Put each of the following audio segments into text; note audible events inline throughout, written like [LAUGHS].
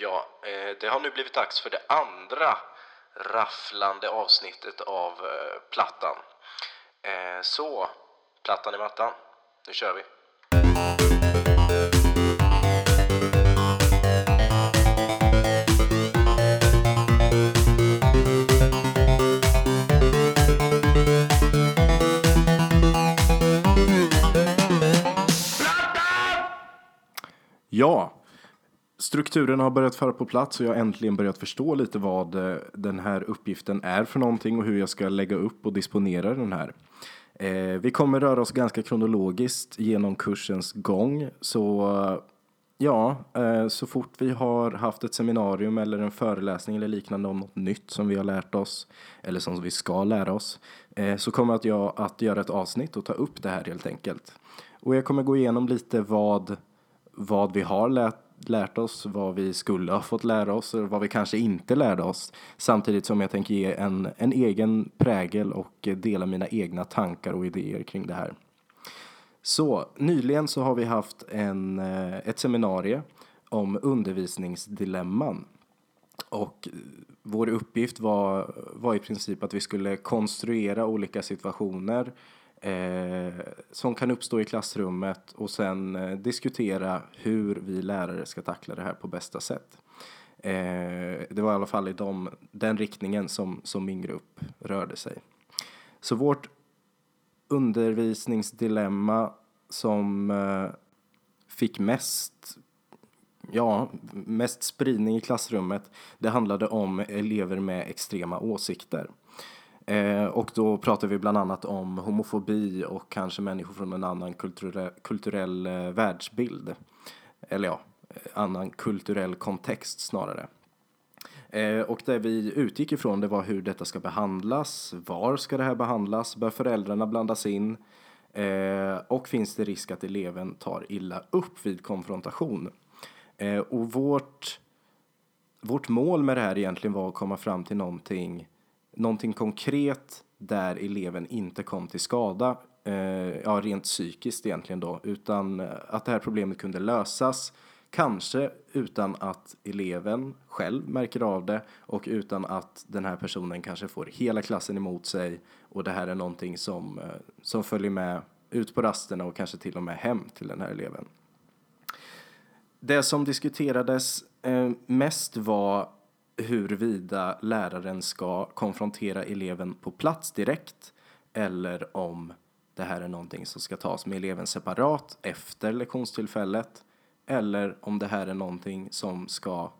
Ja, eh, det har nu blivit dags för det andra rafflande avsnittet av eh, Plattan. Eh, så, Plattan i mattan. Nu kör vi. Ja, strukturen har börjat falla på plats och jag har äntligen börjat förstå lite vad eh, den här uppgiften är för någonting och hur jag ska lägga upp och disponera den här. Eh, vi kommer röra oss ganska kronologiskt genom kursens gång, så eh, ja, så fort vi har haft ett seminarium eller en föreläsning eller liknande om något nytt som vi har lärt oss eller som vi ska lära oss, så kommer jag att göra ett avsnitt och ta upp det här helt enkelt. Och jag kommer gå igenom lite vad vad vi har lärt, lärt oss, vad vi skulle ha fått lära oss och vad vi kanske inte lärde oss. Samtidigt som jag tänker ge en, en egen prägel och dela mina egna tankar och idéer kring det här. Så nyligen så har vi haft en, eh, ett seminarium om undervisningsdilemman. Och vår uppgift var, var i princip att vi skulle konstruera olika situationer eh, som kan uppstå i klassrummet och sen eh, diskutera hur vi lärare ska tackla det här på bästa sätt. Eh, det var i alla fall i de, den riktningen som, som min grupp rörde sig. Så vårt undervisningsdilemma som eh, fick mest ja, mest spridning i klassrummet, det handlade om elever med extrema åsikter. Eh, och då pratar vi bland annat om homofobi och kanske människor från en annan kulturell, kulturell eh, världsbild. Eller ja, eh, annan kulturell kontext snarare. Eh, och det vi utgick ifrån det var hur detta ska behandlas, var ska det här behandlas, bör föräldrarna blandas in eh, och finns det risk att eleven tar illa upp vid konfrontation. Eh, och vårt, vårt mål med det här egentligen var att komma fram till någonting någonting konkret där eleven inte kom till skada, eh, ja rent psykiskt egentligen då, utan eh, att det här problemet kunde lösas, kanske utan att eleven själv märker av det och utan att den här personen kanske får hela klassen emot sig och det här är någonting som, eh, som följer med ut på rasterna och kanske till och med hem till den här eleven. Det som diskuterades eh, mest var huruvida läraren ska konfrontera eleven på plats direkt eller om det här är någonting som ska tas med eleven separat efter lektionstillfället eller om det här är någonting som ska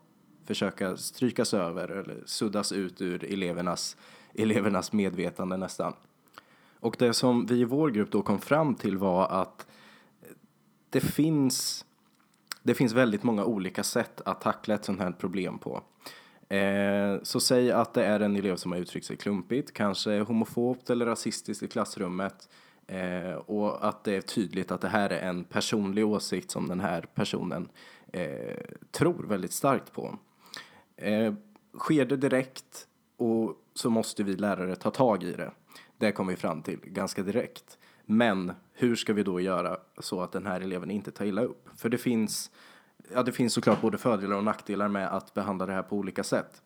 försöka strykas över eller suddas ut ur elevernas, elevernas medvetande nästan. Och det som vi i vår grupp då kom fram till var att det finns, det finns väldigt många olika sätt att tackla ett sånt här problem på. Eh, så säg att det är en elev som har uttryckt sig klumpigt, kanske homofobt eller rasistiskt i klassrummet. Eh, och att det är tydligt att det här är en personlig åsikt som den här personen eh, tror väldigt starkt på. Eh, sker det direkt och så måste vi lärare ta tag i det. Det kommer vi fram till ganska direkt. Men hur ska vi då göra så att den här eleven inte tar illa upp? För det finns ja, det finns såklart både fördelar och nackdelar med att behandla det här på olika sätt.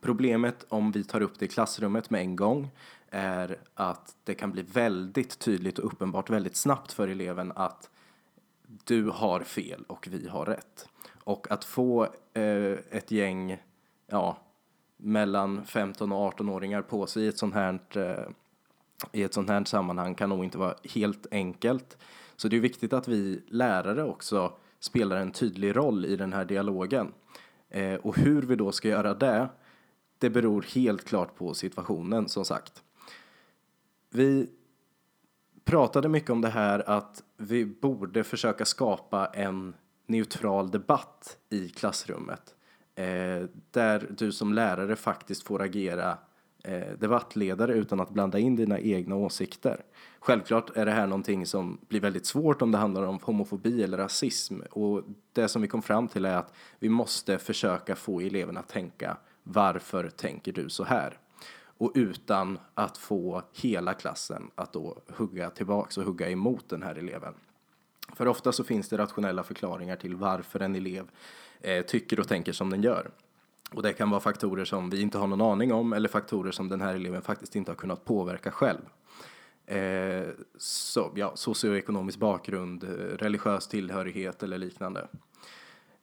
Problemet om vi tar upp det i klassrummet med en gång är att det kan bli väldigt tydligt och uppenbart väldigt snabbt för eleven att du har fel och vi har rätt. Och att få eh, ett gäng, ja, mellan 15 och 18-åringar på sig i ett sånt här eh, i ett sånt här sammanhang kan nog inte vara helt enkelt. Så det är viktigt att vi lärare också spelar en tydlig roll i den här dialogen. Eh, och hur vi då ska göra det, det beror helt klart på situationen som sagt. Vi pratade mycket om det här att vi borde försöka skapa en neutral debatt i klassrummet. Eh, där du som lärare faktiskt får agera eh, debattledare utan att blanda in dina egna åsikter. Självklart är det här någonting som blir väldigt svårt om det handlar om homofobi eller rasism och det som vi kom fram till är att vi måste försöka få eleverna att tänka varför tänker du så här? Och utan att få hela klassen att då hugga tillbaks och hugga emot den här eleven. För ofta så finns det rationella förklaringar till varför en elev eh, tycker och tänker som den gör. Och det kan vara faktorer som vi inte har någon aning om eller faktorer som den här eleven faktiskt inte har kunnat påverka själv. Eh, så, ja, socioekonomisk bakgrund, eh, religiös tillhörighet eller liknande.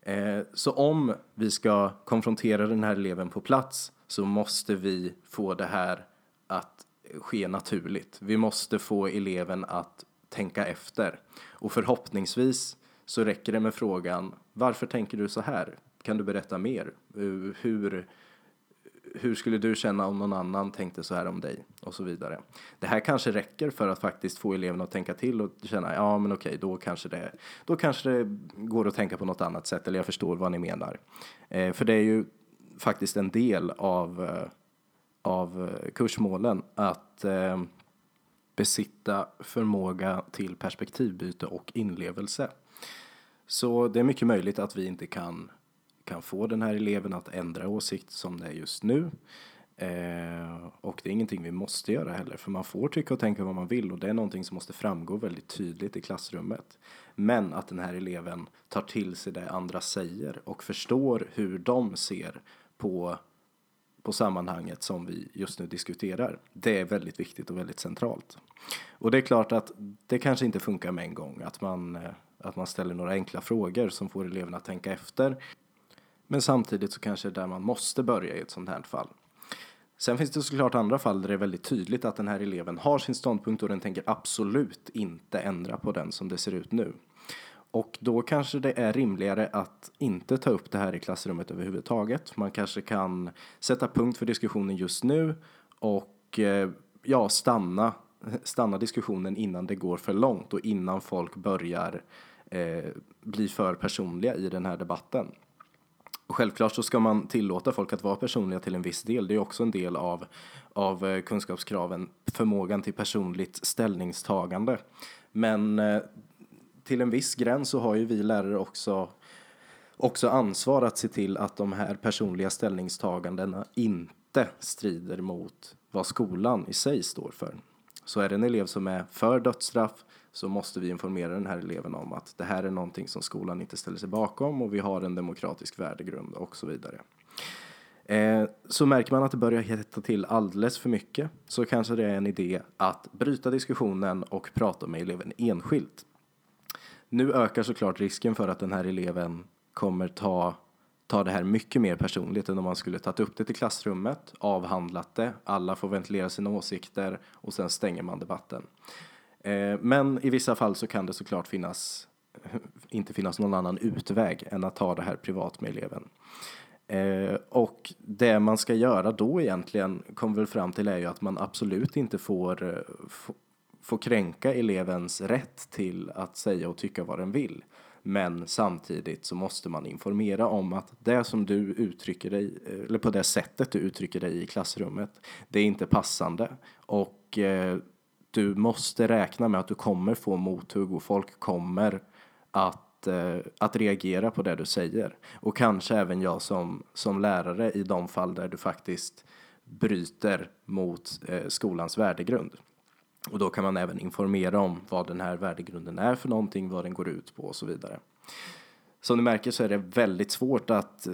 Eh, så om vi ska konfrontera den här eleven på plats så måste vi få det här att ske naturligt. Vi måste få eleven att tänka efter. Och förhoppningsvis så räcker det med frågan varför tänker du så här? Kan du berätta mer? Hur, hur skulle du känna om någon annan tänkte så här om dig? Och så vidare. Det här kanske räcker för att faktiskt få eleverna att tänka till och känna, ja men okej, då kanske det, då kanske det går att tänka på något annat sätt, eller jag förstår vad ni menar. Eh, för det är ju faktiskt en del av, eh, av eh, kursmålen att eh, besitta förmåga till perspektivbyte och inlevelse. Så det är mycket möjligt att vi inte kan kan få den här eleven att ändra åsikt som det är just nu. Eh, och det är ingenting vi måste göra heller, för man får tycka och tänka vad man vill och det är någonting som måste framgå väldigt tydligt i klassrummet. Men att den här eleven tar till sig det andra säger och förstår hur de ser på, på sammanhanget som vi just nu diskuterar. Det är väldigt viktigt och väldigt centralt. Och det är klart att det kanske inte funkar med en gång, att man, eh, att man ställer några enkla frågor som får eleverna att tänka efter. Men samtidigt så kanske det är där man måste börja i ett sånt här fall. Sen finns det såklart andra fall där det är väldigt tydligt att den här eleven har sin ståndpunkt och den tänker absolut inte ändra på den som det ser ut nu. Och då kanske det är rimligare att inte ta upp det här i klassrummet överhuvudtaget. Man kanske kan sätta punkt för diskussionen just nu och eh, ja, stanna, stanna diskussionen innan det går för långt och innan folk börjar eh, bli för personliga i den här debatten. Och självklart så ska man tillåta folk att vara personliga till en viss del. Det är också en del av, av eh, kunskapskraven, förmågan till personligt ställningstagande. Men eh, till en viss gräns så har ju vi lärare också, också ansvar att se till att de här personliga ställningstagandena inte strider mot vad skolan i sig står för. Så är det en elev som är för dödsstraff så måste vi informera den här eleven om att det här är någonting som skolan inte ställer sig bakom och vi har en demokratisk värdegrund och så vidare. Eh, så märker man att det börjar hetta till alldeles för mycket så kanske det är en idé att bryta diskussionen och prata med eleven enskilt. Nu ökar såklart risken för att den här eleven kommer ta, ta det här mycket mer personligt än om man skulle tagit upp det till klassrummet, avhandlat det, alla får ventilera sina åsikter och sen stänger man debatten. Eh, men i vissa fall så kan det såklart finnas, [LAUGHS] inte finnas någon annan utväg än att ta det här privat med eleven. Eh, och det man ska göra då egentligen, kommer väl fram till, är ju att man absolut inte får, eh, får kränka elevens rätt till att säga och tycka vad den vill. Men samtidigt så måste man informera om att det som du uttrycker dig, eh, eller på det sättet du uttrycker dig i klassrummet, det är inte passande. Och eh, du måste räkna med att du kommer få mothugg och folk kommer att, eh, att reagera på det du säger. Och kanske även jag som, som lärare i de fall där du faktiskt bryter mot eh, skolans värdegrund. Och då kan man även informera om vad den här värdegrunden är för någonting, vad den går ut på och så vidare. Som ni märker så är det väldigt svårt att,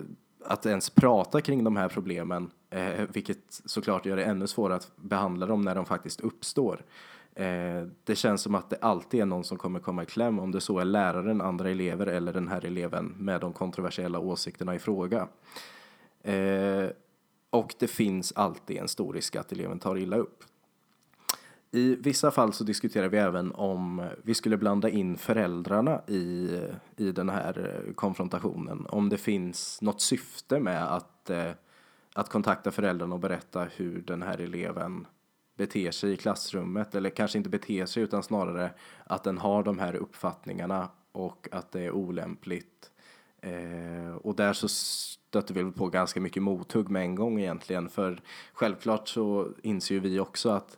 att ens prata kring de här problemen Eh, vilket såklart gör det ännu svårare att behandla dem när de faktiskt uppstår. Eh, det känns som att det alltid är någon som kommer komma i kläm om det så är läraren, andra elever eller den här eleven med de kontroversiella åsikterna i fråga. Eh, och det finns alltid en stor risk att eleven tar illa upp. I vissa fall så diskuterar vi även om vi skulle blanda in föräldrarna i, i den här konfrontationen. Om det finns något syfte med att eh, att kontakta föräldrarna och berätta hur den här eleven beter sig i klassrummet eller kanske inte beter sig utan snarare att den har de här uppfattningarna och att det är olämpligt. Eh, och där så stöter vi på ganska mycket mothugg med en gång egentligen för självklart så inser ju vi också att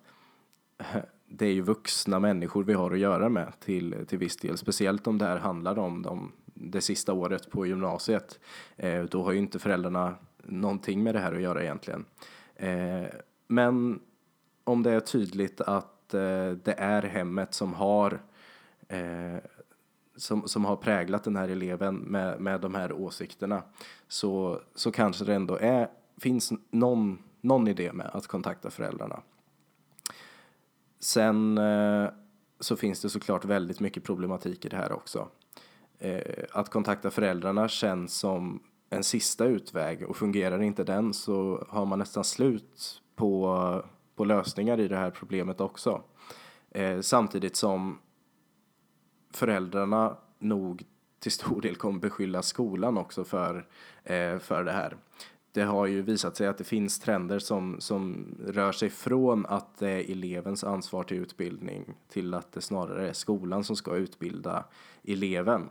[LAUGHS] det är ju vuxna människor vi har att göra med till, till viss del, speciellt om det här handlar om de, det sista året på gymnasiet. Eh, då har ju inte föräldrarna någonting med det här att göra egentligen. Eh, men om det är tydligt att eh, det är hemmet som har eh, som, som har präglat den här eleven med, med de här åsikterna så, så kanske det ändå är, finns någon, någon idé med att kontakta föräldrarna. Sen eh, så finns det såklart väldigt mycket problematik i det här också. Eh, att kontakta föräldrarna känns som en sista utväg och fungerar inte den så har man nästan slut på, på lösningar i det här problemet också. Eh, samtidigt som föräldrarna nog till stor del kommer beskylla skolan också för, eh, för det här. Det har ju visat sig att det finns trender som, som rör sig från att det är elevens ansvar till utbildning till att det snarare är skolan som ska utbilda eleven.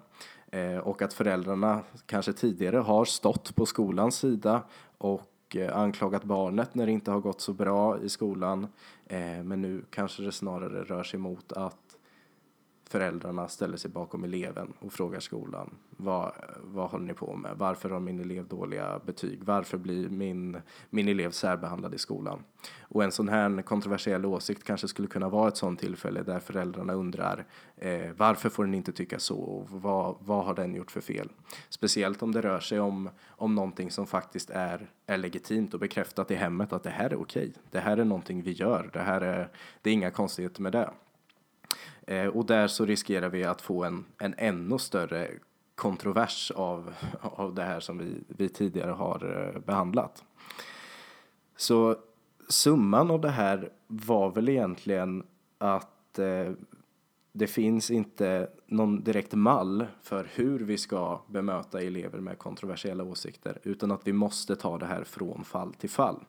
Eh, och att föräldrarna kanske tidigare har stått på skolans sida och eh, anklagat barnet när det inte har gått så bra i skolan. Eh, men nu kanske det snarare rör sig mot att föräldrarna ställer sig bakom eleven och frågar skolan vad, vad håller ni på med? Varför har min elev dåliga betyg? Varför blir min, min elev särbehandlad i skolan? Och en sån här kontroversiell åsikt kanske skulle kunna vara ett sånt tillfälle där föräldrarna undrar eh, varför får den inte tycka så och vad, vad har den gjort för fel? Speciellt om det rör sig om, om någonting som faktiskt är, är legitimt och bekräftat i hemmet att det här är okej. Det här är någonting vi gör. Det här är, det är inga konstigheter med det. Eh, och där så riskerar vi att få en, en ännu större kontrovers av, [LAUGHS] av det här som vi, vi tidigare har eh, behandlat. Så summan av det här var väl egentligen att eh, det finns inte någon direkt mall för hur vi ska bemöta elever med kontroversiella åsikter utan att vi måste ta det här från fall till fall.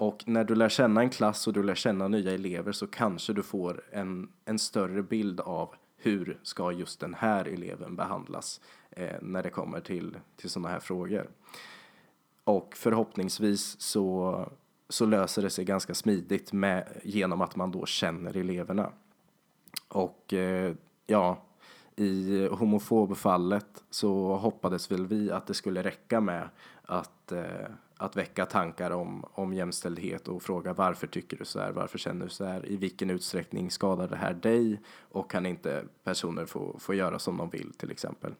Och när du lär känna en klass och du lär känna nya elever så kanske du får en, en större bild av hur ska just den här eleven behandlas eh, när det kommer till, till sådana här frågor. Och förhoppningsvis så, så löser det sig ganska smidigt med, genom att man då känner eleverna. Och eh, ja, i homofobfallet så hoppades väl vi att det skulle räcka med att eh, att väcka tankar om, om jämställdhet och fråga varför tycker du så här, varför känner du så här, i vilken utsträckning skadar det här dig och kan inte personer få, få göra som de vill till exempel.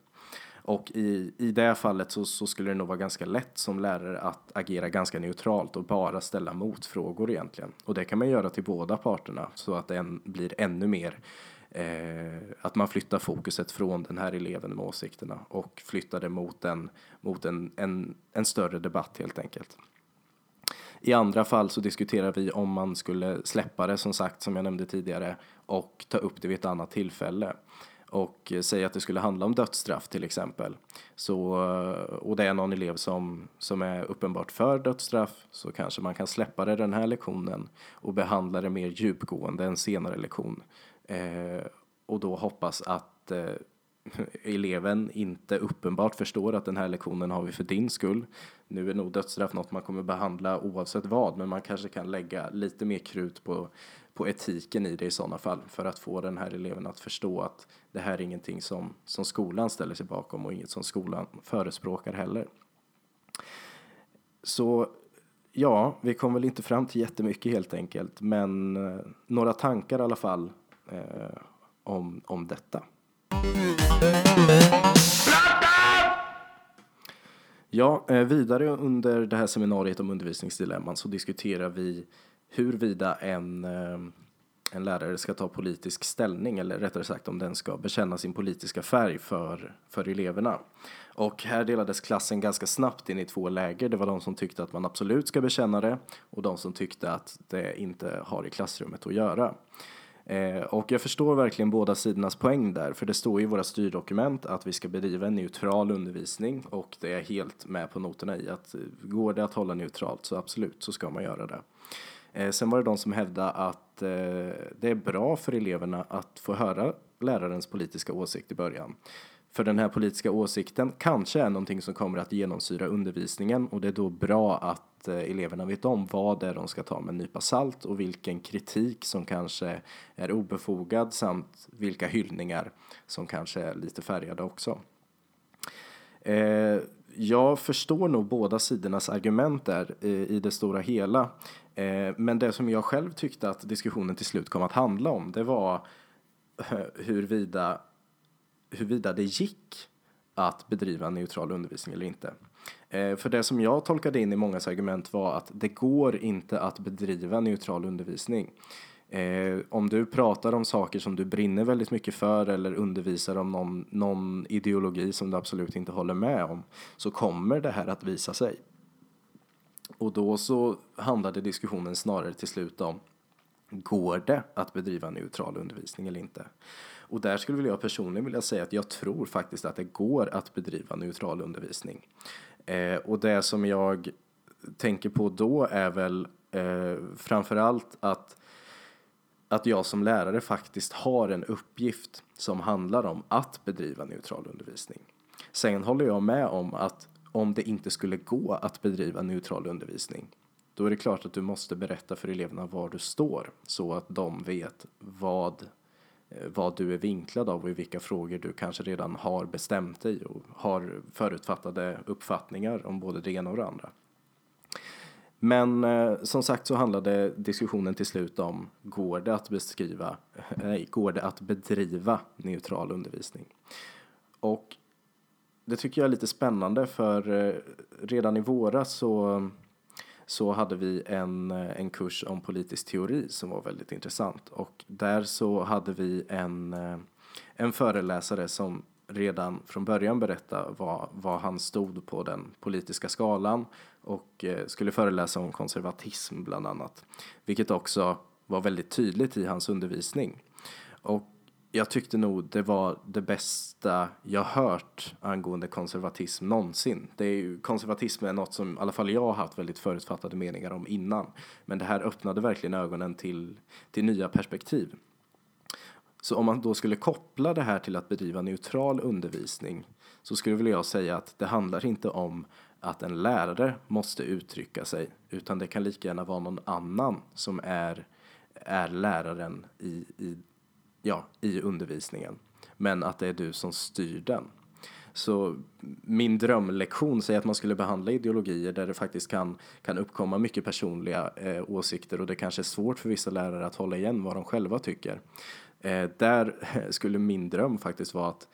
Och i, i det fallet så, så skulle det nog vara ganska lätt som lärare att agera ganska neutralt och bara ställa motfrågor egentligen. Och det kan man göra till båda parterna så att det en, blir ännu mer Eh, Eh, att man flyttar fokuset från den här eleven med åsikterna och flyttar det mot, en, mot en, en, en större debatt helt enkelt. I andra fall så diskuterar vi om man skulle släppa det som sagt som jag nämnde tidigare och ta upp det vid ett annat tillfälle och eh, säga att det skulle handla om dödsstraff till exempel. Så, eh, och det är någon elev som, som är uppenbart för dödsstraff så kanske man kan släppa det den här lektionen och behandla det mer djupgående en senare lektion. Eh, och då hoppas att eh, [LAUGHS] eleven inte uppenbart förstår att den här lektionen har vi för din skull. Nu är nog dödsstraff något man kommer behandla oavsett vad, men man kanske kan lägga lite mer krut på, på etiken i det i sådana fall för att få den här eleven att förstå att det här är ingenting som, som skolan ställer sig bakom och inget som skolan förespråkar heller. Så ja, vi kom väl inte fram till jättemycket helt enkelt, men eh, några tankar i alla fall eh, om, om detta. Ja, eh, vidare under det här seminariet om undervisningsdilemman så diskuterar vi huruvida en, eh, en lärare ska ta politisk ställning eller rättare sagt om den ska bekänna sin politiska färg för, för eleverna. Och här delades klassen ganska snabbt in i två läger. Det var de som tyckte att man absolut ska bekänna det och de som tyckte att det inte har i klassrummet att göra. Eh, och jag förstår verkligen båda sidornas poäng där, för det står i våra styrdokument att vi ska bedriva en neutral undervisning och det är helt med på noterna i att eh, går det att hålla neutralt så absolut så ska man göra det. Eh, sen var det de som hävdade att eh, det är bra för eleverna att få höra lärarens politiska åsikt i början. För den här politiska åsikten kanske är någonting som kommer att genomsyra undervisningen och det är då bra att eh, eleverna vet om vad det är de ska ta med en nypa salt och vilken kritik som kanske är obefogad samt vilka hyllningar som kanske är lite färgade också. Eh, jag förstår nog båda sidornas argument där eh, i det stora hela. Men det som jag själv tyckte att diskussionen till slut kom att handla om det var huruvida huruvida det gick att bedriva neutral undervisning eller inte. Eh, för det som jag tolkade in i mångas argument var att det går inte att bedriva neutral undervisning. Eh, om du pratar om saker som du brinner väldigt mycket för eller undervisar om någon, någon ideologi som du absolut inte håller med om så kommer det här att visa sig. Och då så handlade diskussionen snarare till slut om går det att bedriva neutral undervisning eller inte? Och där skulle jag personligen vilja säga att jag tror faktiskt att det går att bedriva neutral undervisning. Eh, och det som jag tänker på då är väl eh, framförallt att att jag som lärare faktiskt har en uppgift som handlar om att bedriva neutral undervisning. Sen håller jag med om att om det inte skulle gå att bedriva neutral undervisning då är det klart att du måste berätta för eleverna var du står så att de vet vad, Eh, vad du är vinklad av och i vilka frågor du kanske redan har bestämt dig och har förutfattade uppfattningar om både det ena och det andra. Men eh, som sagt så handlade diskussionen till slut om går det att beskriva, eh, nej, går det att bedriva neutral undervisning? Och det tycker jag är lite spännande för eh, redan i våras så, så hade vi en, eh, en kurs om politisk teori som var väldigt intressant och där så hade vi en, eh, en föreläsare som redan från början berätta vad, vad han stod på den politiska skalan och eh, skulle föreläsa om konservatism bland annat. Vilket också var väldigt tydligt i hans undervisning. Och jag tyckte nog det var det bästa jag hört angående konservatism någonsin. Det är ju, konservatism är något som i alla fall jag har haft väldigt förutfattade meningar om innan. Men det här öppnade verkligen ögonen till, till nya perspektiv. Så om man då skulle koppla det här till att bedriva neutral undervisning så skulle väl jag säga att det handlar inte om att en lärare måste uttrycka sig utan det kan lika gärna vara någon annan som är, är läraren i, i, ja, i undervisningen. Men att det är du som styr den. Så min drömlektion säger att man skulle behandla ideologier där det faktiskt kan, kan uppkomma mycket personliga eh, åsikter och det kanske är svårt för vissa lärare att hålla igen vad de själva tycker. Eh, där [LAUGHS] skulle min dröm faktiskt vara att,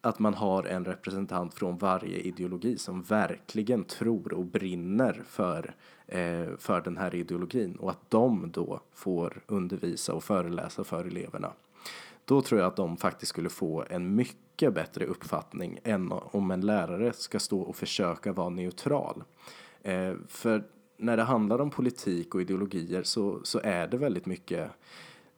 att man har en representant från varje ideologi som verkligen tror och brinner för, eh, för den här ideologin och att de då får undervisa och föreläsa för eleverna. Då tror jag att de faktiskt skulle få en mycket bättre uppfattning än om en lärare ska stå och försöka vara neutral. Eh, för när det handlar om politik och ideologier så, så är det väldigt mycket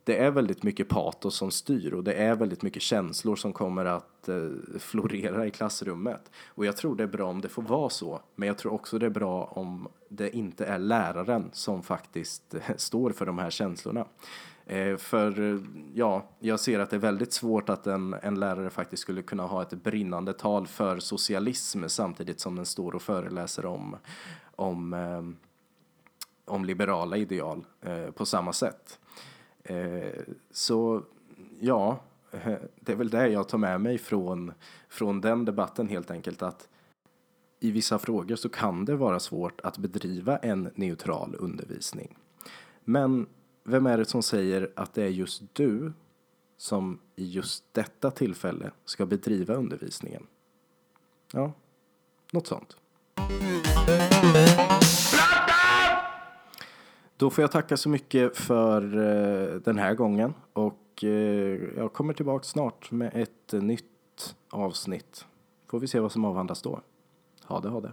det är väldigt mycket patos som styr och det är väldigt mycket känslor som kommer att eh, florera i klassrummet. Och jag tror det är bra om det får vara så, men jag tror också det är bra om det inte är läraren som faktiskt eh, står för de här känslorna. Eh, för eh, ja, jag ser att det är väldigt svårt att en, en lärare faktiskt skulle kunna ha ett brinnande tal för socialism samtidigt som den står och föreläser om, om, eh, om liberala ideal eh, på samma sätt. Eh, så ja, [LAUGHS] det är väl det jag tar med mig från, från den debatten helt enkelt att i vissa frågor så kan det vara svårt att bedriva en neutral undervisning. Men vem är det som säger att det är just du som i just detta tillfälle ska bedriva undervisningen? Ja, något sånt. Då får jag tacka så mycket för eh, den här gången och eh, jag kommer tillbaka snart med ett eh, nytt avsnitt. Får vi se vad som avhandlas då. Ha det, ha det.